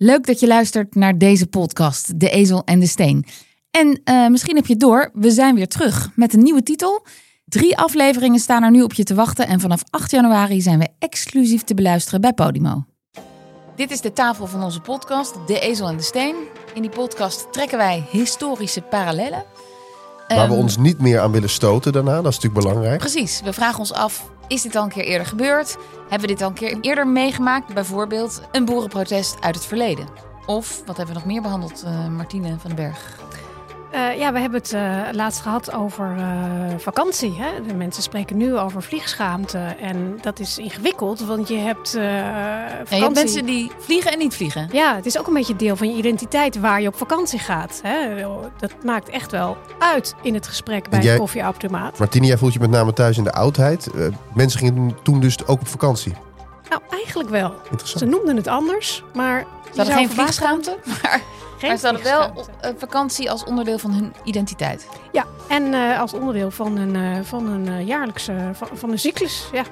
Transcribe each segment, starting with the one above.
Leuk dat je luistert naar deze podcast, De Ezel en de Steen. En uh, misschien heb je het door, we zijn weer terug met een nieuwe titel. Drie afleveringen staan er nu op je te wachten en vanaf 8 januari zijn we exclusief te beluisteren bij Podimo. Dit is de tafel van onze podcast, De Ezel en de Steen. In die podcast trekken wij historische parallellen. Waar we Ehm, ons niet meer aan willen stoten daarna, dat is natuurlijk belangrijk. Precies, we vragen ons af, is dit al een keer eerder gebeurd? Hebben we dit al een keer eerder meegemaakt? Bijvoorbeeld een boerenprotest uit het verleden. Of, wat hebben we nog meer behandeld, eh, Martine van den Berg? Eh, ja, we hebben het eh, laatst gehad over eh, vakantie. Hè? De mensen spreken nu over vliegschaamte. En dat is ingewikkeld, want je hebt eh Ja, vakantie. je hebt mensen die vliegen en niet vliegen. Ja, het is ook een beetje deel van je identiteit waar je op vakantie gaat. Hè? Dat maakt echt wel uit in het gesprek bij jij- een koffieautomaat. Martine, jij voelt je met name thuis in de oudheid. Eh, mensen gingen toen dus ook op vakantie. Nou, eigenlijk wel. Ze noemden het anders, maar... Ze hadden geen vliegschaamte, maar, Geen maar ze hadden wel eh, vakantie als onderdeel van hun identiteit. Ja, en eh, als onderdeel van een, eh, van een jaarlijkse... Van, van een cyclus, ja.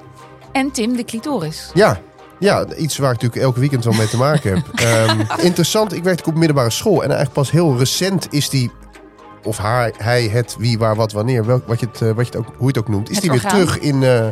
En Tim, de clitoris. Ja. ja, iets waar ik natuurlijk elke weekend wel mee te maken heb. Ehm, interessant, ik werkte op middelbare school. En eigenlijk pas heel recent is die... Of haar, hij, het, wie, waar, wat, wanneer. Welk, wat je het, wat je het ook, hoe je het ook noemt. Is die weer terug in, eh,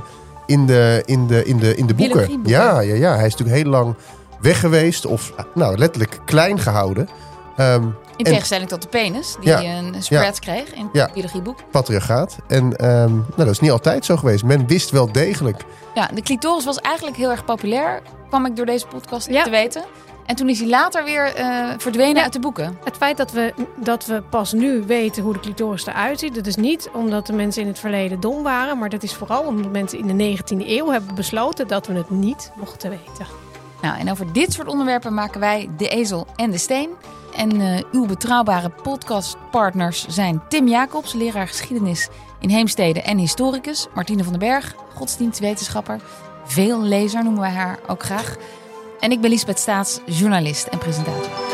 in, de, in, de, in, de, in de boeken. Ja, ja, ja. Hij is natuurlijk heel lang weg geweest. Of nou, letterlijk klein gehouden. Ehm, In En- tegenstelling tot de penis, die Ja. een spread kreeg in Ja. het biologieboek. patriarchaat. En ehm, nou, dat is niet altijd zo geweest. Men wist wel degelijk. Ja, de clitoris was eigenlijk heel erg populair, kwam ik door deze podcast Ja. te weten. En toen is hij later weer eh, verdwenen Ja. uit de boeken. Het feit dat we, dat we pas nu weten hoe de clitoris eruit ziet, dat is niet omdat de mensen in het verleden dom waren, maar dat is vooral omdat mensen in de 19e eeuw hebben besloten dat we het niet mochten weten. Nou, en over dit soort onderwerpen maken wij De Ezel en de Steen. En eh, uw betrouwbare podcastpartners zijn Tim Jacobs, leraar geschiedenis in Heemstede en historicus. Martine van den Berg, godsdienstwetenschapper. Veel lezer noemen wij haar ook graag. En ik ben Lisbeth Staats, journalist en presentator.